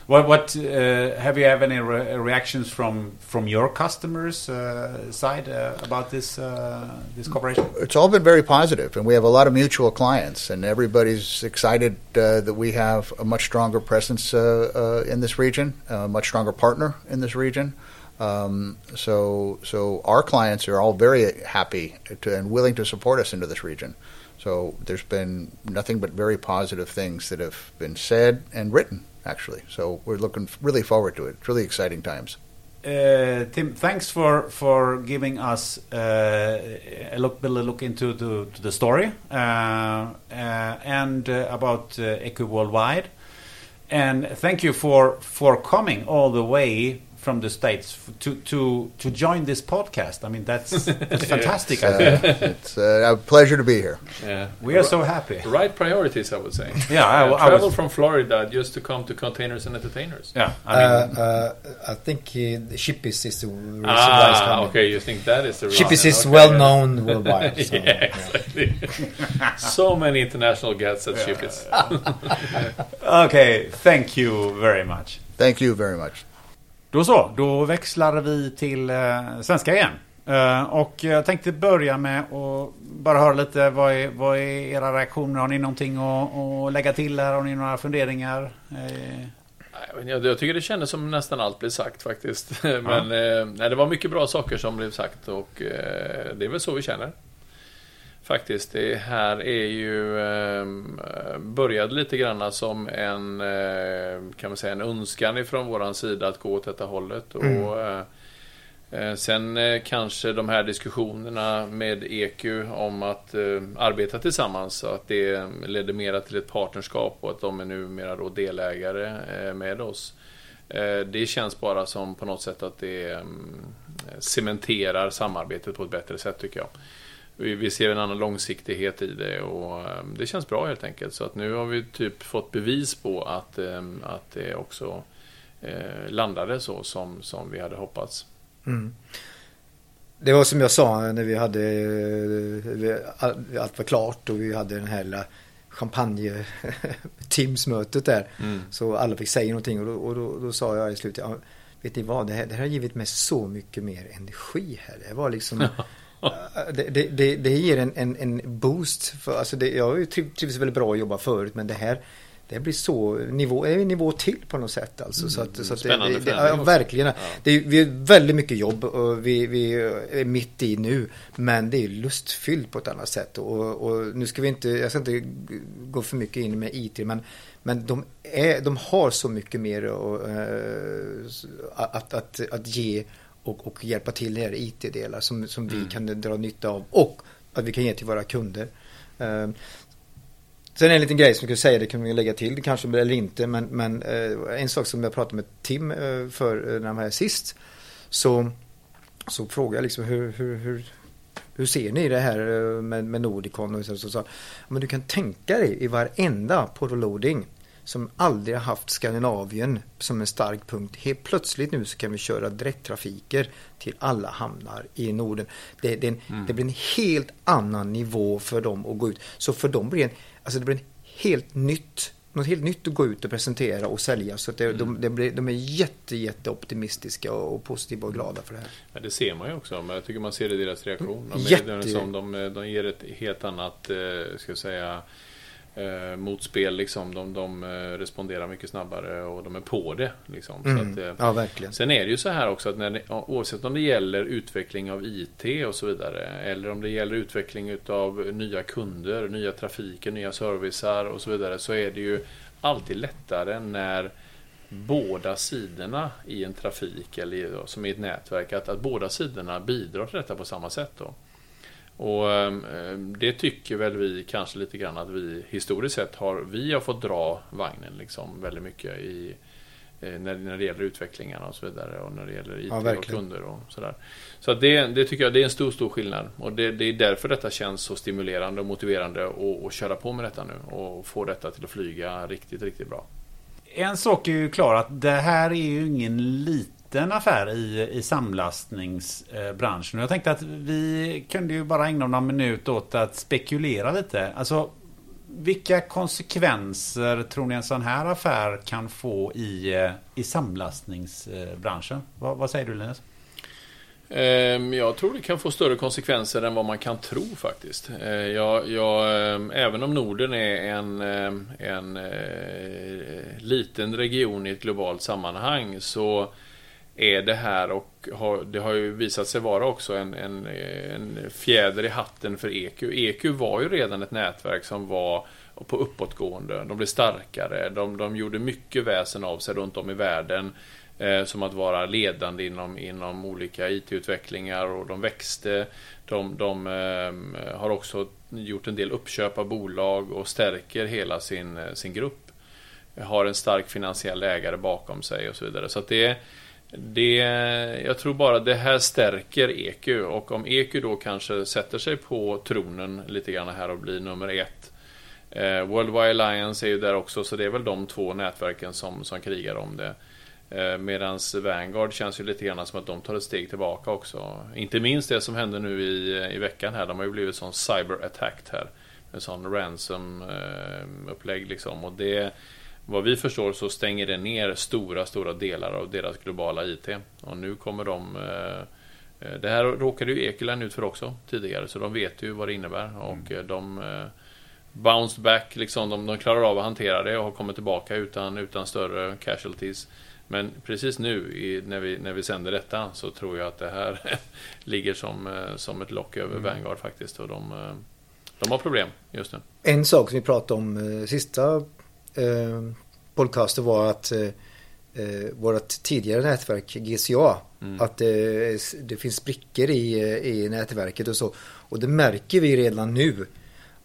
What what uh, have you have any re reactions from from your customers uh, side uh, about this uh, this cooperation? It's all been very positive, and we have a lot of mutual clients, and everybody's excited uh, that we have a much stronger presence uh, in this region, a much stronger partner in this region. Um, so, so our clients are all very happy to, and willing to support us into this region. So there's been nothing but very positive things that have been said and written, actually. So we're looking really forward to it. It's really exciting times. Uh, Tim, thanks for for giving us uh, a look, a look into the, the story uh, uh, and uh, about uh, Eco Worldwide, and thank you for for coming all the way from the states f- to to to join this podcast. I mean, that's that's fantastic. I think Uh, it's uh, a pleasure to be here. Yeah, we are so happy. right priorities, I would say. Yeah, I, Uh, I travel from Florida just to come to Containers and Entertainers. Yeah, I mean, uh, uh, I think uh, the Shippis is the reason Ah, okay. You think that is the reason? Shippis is Okay, well yeah. known worldwide. So, yeah, exactly. so many international guests at Shippis. okay, thank you very much. Thank you very much. Då så, då växlar vi till eh, svenska igen. Eh, och jag tänkte börja med att bara höra lite, vad är, vad är era reaktioner? Har ni någonting att, att lägga till här? Har ni några funderingar? Eh, Jag, jag tycker det kändes som nästan allt blev sagt faktiskt. Men eh, nej, det var mycket bra saker som blev sagt och eh, det är väl så vi känner. Faktiskt, det här är ju eh, började lite grann som en, eh, kan man säga, en önskan ifrån våran sida att gå åt detta hållet. Och, eh, Eh, sen eh, kanske de här diskussionerna med EQ om att eh, arbeta tillsammans, så att det ledde mera till ett partnerskap och att de är numera då delägare med oss. Det känns bara som på något sätt att det mm, cementerar samarbetet på ett bättre sätt tycker jag. Vi ser en annan långsiktighet i det och det känns bra helt enkelt. Så att nu har vi typ fått bevis på att, att det också landade så som, som vi hade hoppats. Mm. Det var som jag sa när vi hade allt var klart och vi hade den här lilla champagne Teams-mötet där. Mm. Så alla fick säga någonting och då, och då, då sa jag i slutet, vet ni vad, det här, det här har givit mig så mycket mer energi här. Det var liksom det, det, det, det, ger en, en, en boost. För, alltså jag har ju trivts väldigt bra att jobba förut men det här det blir så nivå, nivå till på något sätt. Alltså. Mm, så att, så att det, det, ja, Verkligen. Ja. Det är, vi har väldigt mycket jobb och vi, vi är mitt i nu. Men det är lustfyllt på ett annat sätt. Och, och, nu ska vi inte, jag ska inte gå för mycket in med IT. Men, men de, är, de har så mycket mer och, uh, att, att, att ge och, och hjälpa till när det IT-delar som, som mm. vi kan dra nytta av. Och att vi kan ge till våra kunder. Uh, Sen en liten grej som jag skulle säga, det kan vi lägga till kanske eller inte, men, men eh, en sak som jag pratade med Tim eh, för eh, när han var här sist. Så, så frågade jag liksom hur, hur, hur, hur ser ni det här eh, med, med Nordicon? Och så, så, så, men du kan tänka dig i varenda portoloading som aldrig har haft Skandinavien som en stark punkt. Helt plötsligt nu så kan vi köra direkttrafiker till alla hamnar i Norden. Det, det, en, mm. det blir en helt annan nivå för dem att gå ut. Så för dem blir en, alltså det blir en helt nytt något helt nytt att gå ut och presentera och sälja. Så att det, mm. de, de, blir, de är jätte, jätte optimistiska och positiva och glada för det här. Ja, det ser man ju också. Men jag tycker man ser det i deras reaktion. De, jätte... de, de ger ett helt annat, eh, ska jag säga, eh, motspel. Liksom. De, de eh, responderar mycket snabbare och de är på det. Liksom. Mm. Att, eh, ja, verkligen. Sen är det ju så här också att när det, oavsett om det gäller utveckling av IT och så vidare eller om det gäller utveckling av nya kunder, nya trafiker, nya servicer och så vidare så är det ju alltid lättare när båda sidorna i en trafik eller som i ett nätverk att, att båda sidorna bidrar till detta på samma sätt. Då. Och ehm, det tycker väl vi kanske lite grann att vi historiskt sett har, vi har fått dra vagnen liksom väldigt mycket i eh, när, när det gäller utvecklingarna och så vidare och när det gäller IT ja, och kunder och sådär. Så det, det tycker jag det är en stor, stor skillnad och det, det är därför detta känns så stimulerande och motiverande att köra på med detta nu och få detta till att flyga riktigt, riktigt bra. En sak är ju klar att det här är ju ingen liten liten affär i, i samlastningsbranschen. Jag tänkte att vi kunde ju bara ägna några minuter åt att spekulera lite. Alltså, vilka konsekvenser tror ni en sån här affär kan få i, i samlastningsbranschen? Vad, vad säger du Linus? Ehm, jag tror det kan få större konsekvenser än vad man kan tro faktiskt. Ehm, jag, jag, ehm, även om Norden är en, en eh, liten region i ett globalt sammanhang så är det här och har, det har ju visat sig vara också en, en, en fjäder i hatten för EQ. EQ var ju redan ett nätverk som var på uppåtgående. De blev starkare. De, de gjorde mycket väsen av sig runt om i världen. Eh, som att vara ledande inom, inom olika IT-utvecklingar och de växte. De, de eh, har också gjort en del uppköp av bolag och stärker hela sin, eh, sin grupp. Har en stark finansiell ägare bakom sig och så vidare. Så att det är det, jag tror bara det här stärker EQ och om EQ då kanske sätter sig på tronen lite grann här och blir nummer ett. Eh, World Wide Alliance är ju där också så det är väl de två nätverken som, som krigar om det. Eh, Medan Vanguard känns ju lite grann som att de tar ett steg tillbaka också. Inte minst det som hände nu i, eh, i veckan här. De har ju blivit sån cyber attack här. En sån ransom eh, upplägg liksom. Och det vad vi förstår så stänger det ner stora, stora delar av deras globala IT. Och nu kommer de... Eh, eh, det här råkade ju Ekeland ut för också tidigare, så de vet ju vad det innebär. Och mm. de bounced back, liksom. De, de klarar av att hantera det och har kommit tillbaka utan, utan större casualties. Men precis nu i, när, vi, när vi sänder detta så tror jag att det här ligger som, som ett lock över mm. Vanguard faktiskt. Och de, de har problem just nu. En sak som vi pratade om sista eh, podcaster var att eh, eh, vårt tidigare nätverk GCA. Att det, det finns sprickor i, eh, i nätverket och så. Och det märker vi redan nu.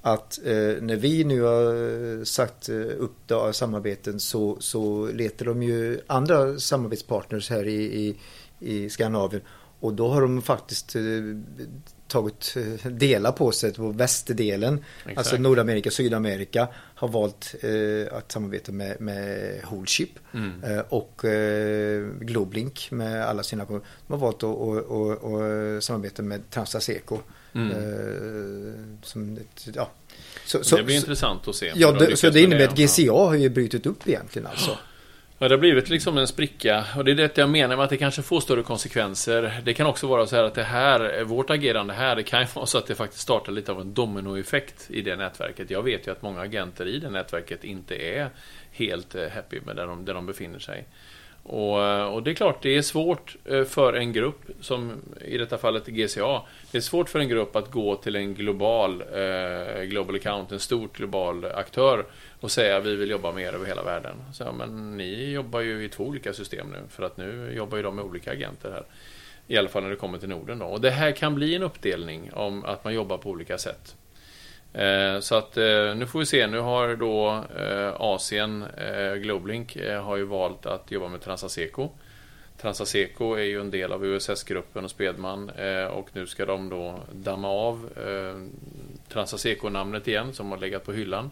Att eh, när vi nu har eh, sagt eh, upp då, samarbeten så, så letar de ju andra samarbetspartners här i, i, i Skandinavien. Och då har de faktiskt eh, tagit eh, delar på sig på västerdelen. Exakt. Alltså Nordamerika, Sydamerika har valt eh, att samarbeta med, med Holship Mm. eh, och eh, Globlink med alla sina De har valt att, samarbeta med Transaseco. Mm. Eh, som ja. så, så, det blir så, intressant att se. ja, det, så det innebär att. GCA har ju brutit upp egentligen alltså. Ja, det har blivit liksom en spricka. Och det är det jag menar med att det kanske får större konsekvenser. Det kan också vara så här att det här, vårt agerande här, det kan ju vara så att det faktiskt startar lite av en dominoeffekt i det nätverket. Jag vet ju att många agenter i det nätverket inte är helt eh, happy med där de, där de befinner sig. Och, eh, och det är klart, det är svårt eh, för en grupp, som i detta fallet GCA, det är svårt för en grupp att gå till en global eh, Global Account, en stor global aktör och säga vi vill jobba med er över hela världen. Så, ja, men ni jobbar ju i två olika system nu, för att nu jobbar ju de med olika agenter här. I alla fall när det kommer till Norden då. Och det här kan bli en uppdelning om att man jobbar på olika sätt. Eh, Så att eh, nu får vi se. Nu har då eh, Asien, eh, Globlink, eh, har ju valt att jobba med Transaseco. Transaseco är ju en del av USS-gruppen och Spedman eh, och nu ska de då damma av eh, Transaseco-namnet igen som har legat på hyllan.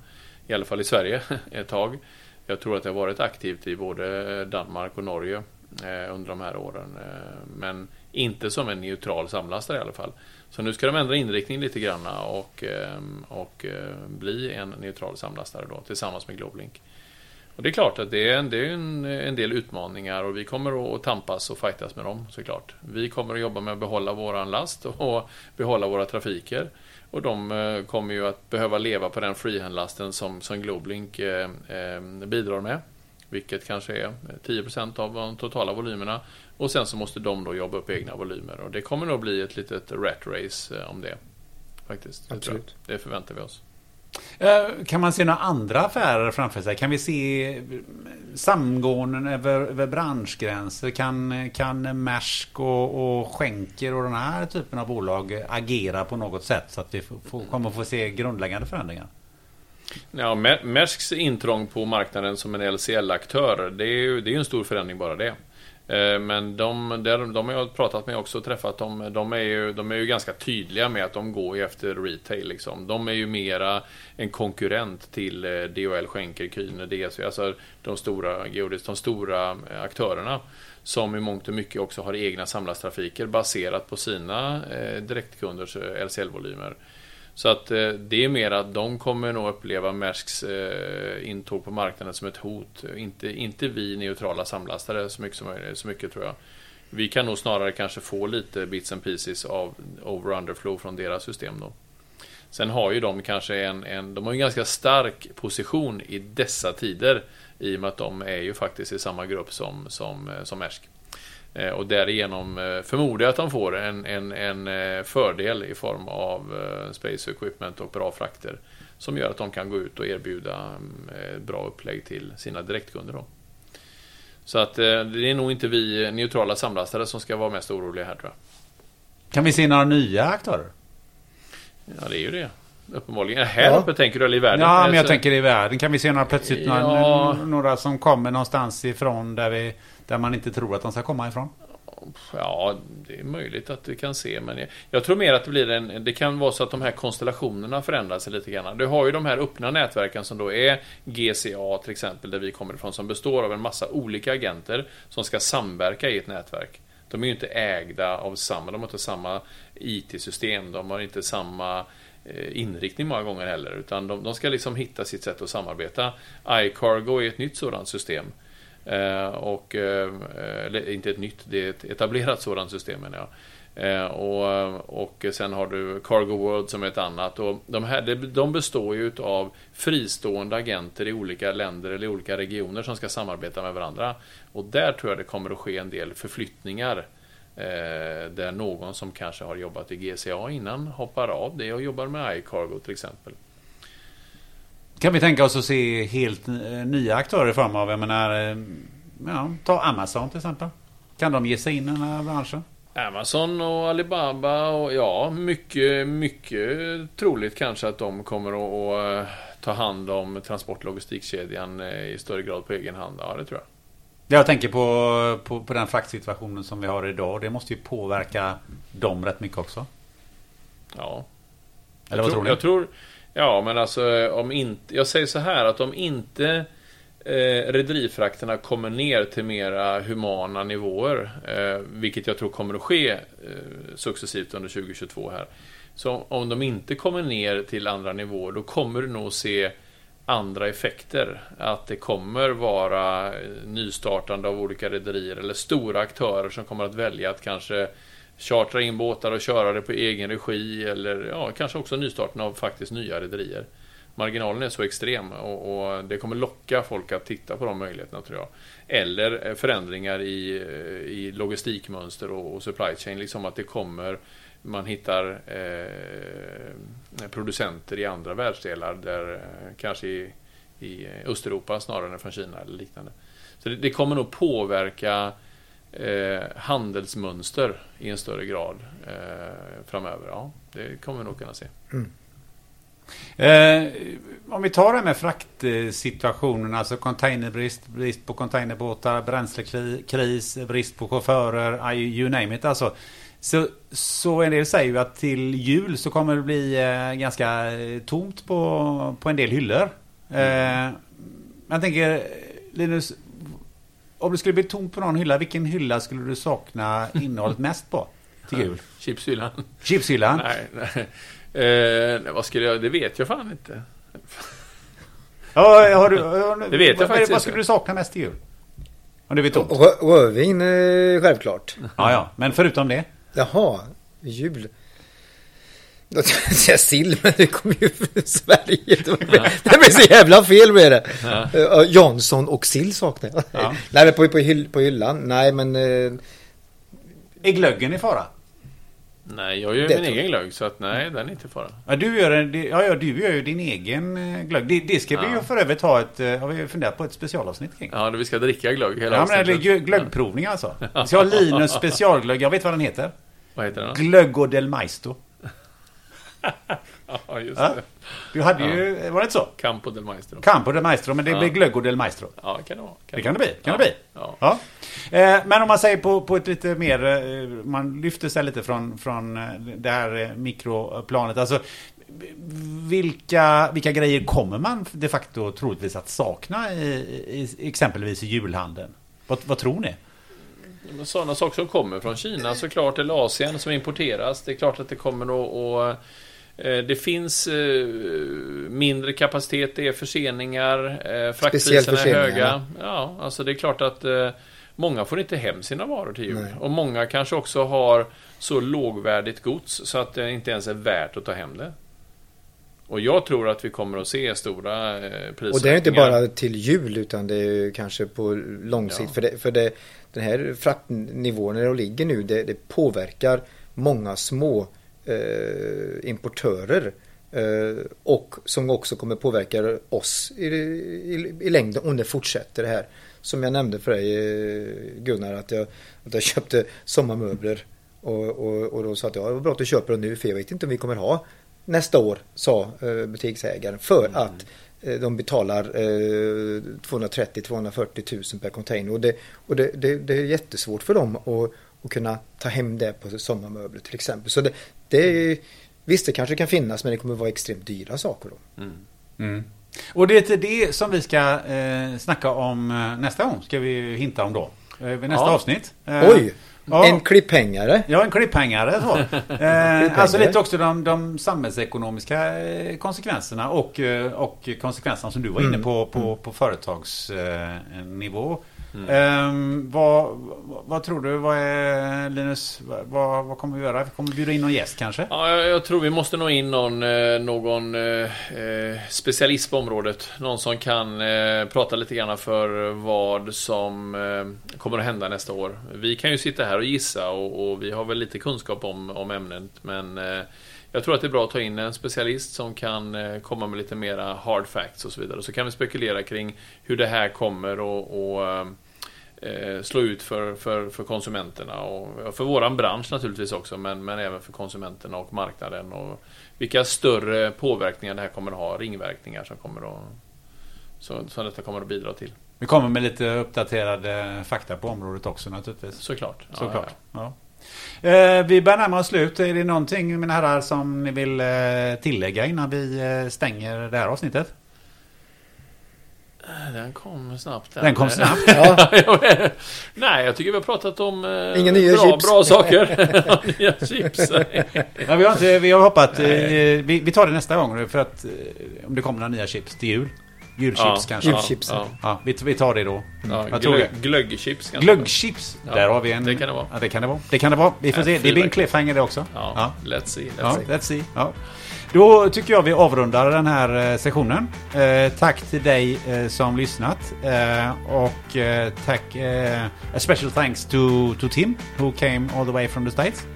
I alla fall i Sverige ett tag. Jag tror att det har varit aktivt i både Danmark och Norge eh, under de här åren. Eh, men inte som en neutral samlastare i alla fall. Så nu ska de ändra inriktning lite grann och, eh, och bli en neutral samlastare då tillsammans med Globlink. Och det är klart att det är, en, det är en, en del utmaningar och vi kommer att tampas och fightas med dem såklart. Vi kommer att jobba med att behålla våran last och behålla våra trafiker. Och de eh, kommer ju att behöva leva på den freehandlasten som, som Globlink eh, eh, bidrar med. Vilket kanske är 10% av de totala volymerna. Och sen så måste de då jobba upp egna volymer. Och det kommer nog bli ett litet rat race om det. Faktiskt. Absolut. Det förväntar vi oss. Eh, kan man se några andra affärer framför sig? Kan vi se eh, samgåenden över, över branschgränser? Kan, kan Maersk och, och Schenker och den här typen av bolag agera på något sätt så att vi får, kommer få se grundläggande förändringar? Ja, Maersks intrång på marknaden som en LCL-aktör, det är ju det är ju en stor förändring bara det. Eh, men de, de, de har jag pratat med också och träffat dem. De är, ju, de är ju ganska tydliga med att de går efter retail. Liksom. De är ju mera en konkurrent till eh, DHL, Schenker, Kühne, DSV. Alltså de stora, Geodis, de stora eh, aktörerna. Som i mångt och mycket också har egna samlastrafiker baserat på sina direktkunders LCL-volymer. Så att eh, det är mer att de kommer nog uppleva Maersks eh, intåg på marknaden som ett hot. Inte, inte vi neutrala samlastare så mycket, som, möjligt- så mycket tror jag. Vi kan nog snarare kanske få lite bits and pieces av over underflow från deras system då. Sen har ju de kanske en, en, de har en ganska stark position i dessa tider i och med att de är ju faktiskt i samma grupp som, som, eh, som Maersk. Eh, Och därigenom eh, förmodar jag att de får en, en, en eh, fördel i form av space equipment och bra frakter. Som gör att de kan gå ut och erbjuda eh, bra upplägg till sina direktkunder. Då. Så att det är nog inte vi neutrala samlastare som ska vara mest oroliga här tror jag. Kan vi se några nya aktörer? Ja, det är ju det. Uppenbarligen. Här Ja. uppe tänker du eller i världen? Ja, men jag Så- tänker i världen. Kan vi se några plötsligt Ja. några som kommer någonstans ifrån där, vi, där man inte tror att de ska komma ifrån? Ja, det är möjligt att du kan se, men jag, jag tror mer att det blir en... Det kan vara så att de här konstellationerna förändrar sig lite grann. Du har ju de här öppna nätverken som då är GCA till exempel, där vi kommer ifrån, som består av en massa olika agenter som ska samverka i ett nätverk. De är ju inte ägda av samma, de har inte samma IT-system, de har inte samma Eh, inriktning många gånger heller, utan de, de ska liksom hitta sitt sätt att samarbeta. iCargo är ett nytt sådant system. Eh, och, eh, eller inte ett nytt, det är ett etablerat sådant system menar jag. Eh, och, och sen har du Cargo World som är ett annat. Och de, här, de- består ju av fristående agenter i olika länder eller i olika regioner som ska samarbeta med varandra. Och där tror jag det kommer att ske en del förflyttningar. Eh, där någon som kanske har jobbat i GCA innan hoppar av det och jobbar med iCargo till exempel. Kan vi tänka oss att se helt eh, nya aktörer av, jag menar, eh, ja, ta Amazon till exempel. Kan de ge sig in i den här branschen? Amazon och Alibaba och ja, mycket, mycket troligt kanske att de kommer att, att ta hand om transport och logistikkedjan i större grad på egen hand. Ja, det tror jag. Jag tänker på, på, på den fraktsituationen som vi har idag. Det måste ju påverka dem rätt mycket också. Ja. Eller jag vad tror, tror ni? Jag tror, ja, men alltså om inte... Jag säger så här att om inte eh, rederifrakterna kommer ner till mera humana nivåer, eh, vilket jag tror kommer att ske eh, successivt under 2022 här. Så om de inte kommer ner till andra nivåer, då kommer du nog se andra effekter. Att det kommer vara eh, nystartande av olika rederier eller stora aktörer som kommer att välja att kanske chartra in båtar och köra det på egen regi eller ja, kanske också nystarten av faktiskt nya rederier. Marginalen är så extrem och, och, det kommer locka folk att titta på de möjligheterna tror jag. Eller eh, förändringar i, eh, i logistikmönster och, och supply chain, liksom att det kommer man hittar eh, producenter i andra världsdelar, där, eh, kanske i, i Östeuropa snarare än från Kina eller liknande. Så det, det kommer nog påverka eh, handelsmönster i en större grad eh, framöver. Ja, det kommer vi nog kunna se. Eh, om vi tar det med fraktsituationen, alltså containerbrist, brist på containerbåtar, bränslekris, brist på chaufförer, you name it alltså. Så, så en del säger ju att till jul så kommer det bli eh, ganska eh, tomt på, på en del hyllor. Eh, jag tänker, Linus, om det skulle bli tomt på någon hylla, vilken hylla skulle du sakna innehållet mest på till jul? Chipshyllan? Chipshyllan? Nej, nej. Eh, vad skulle jag... Det vet jag fan inte. Ja, har du, har, Det vet jag vad, faktiskt Vad skulle inte. du sakna mest till jul? Om det blir tomt? Rö- Rödvin självklart. Ja, ja. Men förutom det? Jaha, jul. Jag tänkte säga sill, men det kommer ju från Sverige. Det blir, så jävla fel med det. Ja. Uh, Jansson och sill saknar jag. Ja. Nej, men på, på, hyll, på hyllan. Nej, men... eh, Är glöggen i fara? Nej, jag gör Det min egen glögg, så att nej, den är inte fara. Ja, du gör, en, ja, ja, du gör ju din egen eh, glögg. Det, det ska vi Ja. ju för övrigt ha ett, eh, har vi funderat på ett specialavsnitt kring. Ja, vi ska dricka glögg hela Ja, men det är avsnittet. glöggprovning alltså. Vi ska ha Linus specialglögg. Jag vet vad den heter. Vad heter den? då? Glöggo del Maisto. Ja, just Ja. det. Du hade ju, var det inte så? Campo del Maestro. Campo del Maestro, men det Ja. blir Glöggo del Maestro. Ja, kan det vara. Det kan det bli. Kan det bli. Ja. Eh, Men om man säger på, på ett lite mer, eh, man lyfter sig lite från, från eh, det här eh, mikroplanet. Alltså, vilka, vilka grejer kommer man de facto troligtvis att sakna i, i exempelvis i julhandeln? Vad, vad tror ni? Men Sådana saker som kommer från Kina såklart, eller Asien som importeras. Det är klart att det kommer att... Eh, det finns eh, mindre kapacitet, det är förseningar, eh, fraktpriserna är höga. Ja, alltså det är klart att många får inte hem sina varor till jul. Nej. Och många kanske också har så lågvärdigt gods så att det inte ens är värt att ta hem det. Och jag tror att vi kommer att se stora prisökningar. Och det är inte bara till jul utan det är kanske på lång sikt. Ja. För, det, för det, den här fraktnivån där de ligger nu det, det påverkar många små eh, importörer. Eh, och som också kommer påverka oss i, i, i längden om det fortsätter det här. Som jag nämnde för dig eh, Gunnar att jag, att jag köpte sommarmöbler. Och, och, och då sa att jag, det var bra att du köper dem nu för jag vet inte om vi kommer ha nästa år, sa eh, butiksägaren. För att eh, de betalar eh, 230-240 000 per container. Och, det, och det, det, det är jättesvårt för dem att, att kunna ta hem det på sommarmöbler till exempel. Så det, det är, visst, det kanske kan finnas men det kommer vara extremt dyra saker då. Mm. Och det är det som vi ska eh, snacka om eh, nästa gång. Ska vi hinta om då. Eh, nästa Ja. avsnitt. Eh, Oj! ja. En klipphängare. Ja, en klipphängare. Så. Eh, alltså lite också de, de samhällsekonomiska eh, konsekvenserna och, eh, och konsekvenserna som du var inne Mm. på på, på företagsnivå. Eh, vad, vad, vad tror du? Vad är, Linus, vad, vad kommer vi göra? Vi kommer bjuda in någon gäst kanske? Ja, jag, jag tror vi måste nå in någon, eh, någon eh, eh, specialist på området. Någon som kan eh, prata lite grann för vad som eh, kommer att hända nästa år. Vi kan ju sitta här och gissa och, och vi har väl lite kunskap om, om ämnet. Men eh, jag tror att det är bra att ta in en specialist som kan eh, komma med lite mera hard facts och så vidare. Så kan vi spekulera kring hur det här kommer och, och eh, slå ut för, för, för konsumenterna och för våran bransch naturligtvis också men, men även för konsumenterna och marknaden och vilka större påverkningar det här kommer att ha, ringverkningar som kommer att så, som detta kommer att bidra till. Vi kommer med lite uppdaterade fakta på området också naturligtvis. Såklart. Ja, Såklart. ja. Ja. Eh, vi börjar närma oss slut. Är det någonting mina herrar som ni vill eh, tillägga innan vi eh, stänger det här avsnittet? Den kom snabbt. Den kom snabbt. Ja, Nej, jag tycker vi har pratat om eh, Inga nya bra, chips. bra saker. nya chips. Ja, vi, har inte, vi har hoppat. Eh, vi, vi tar det nästa gång för att eh, om det kommer några nya chips till jul. Julchips Ja, kanske. Julchips. Ja, Ja, vi, vi tar det då. ja. Jag tror Glögg, glöggchips kanske. Glöggchips. Ja, Där har vi en. det kan det vara. Ja, det kan det vara. Det kan det vara. Vi får Ja, se. Det blir en cliffhanger det också. Ja, Ja. let's see. Let's Ja, see. let's see. Ja. Då tycker jag vi avrundar den här eh, sessionen. Eh, tack till dig eh, som lyssnat. Eh, och eh, tack, eh, a special thanks to, to Tim who came all the way from the States.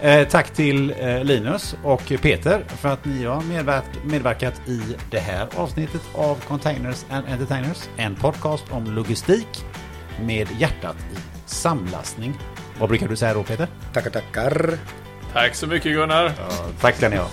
Eh, tack till eh, Linus och Peter för att ni har medverk medverkat i det här avsnittet av Containers and Entertainers. En podcast om logistik med hjärtat i samlastning. Vad brukar du säga då Peter? tackar tackar. Tack så mycket Gunnar. Tack ska ni ha.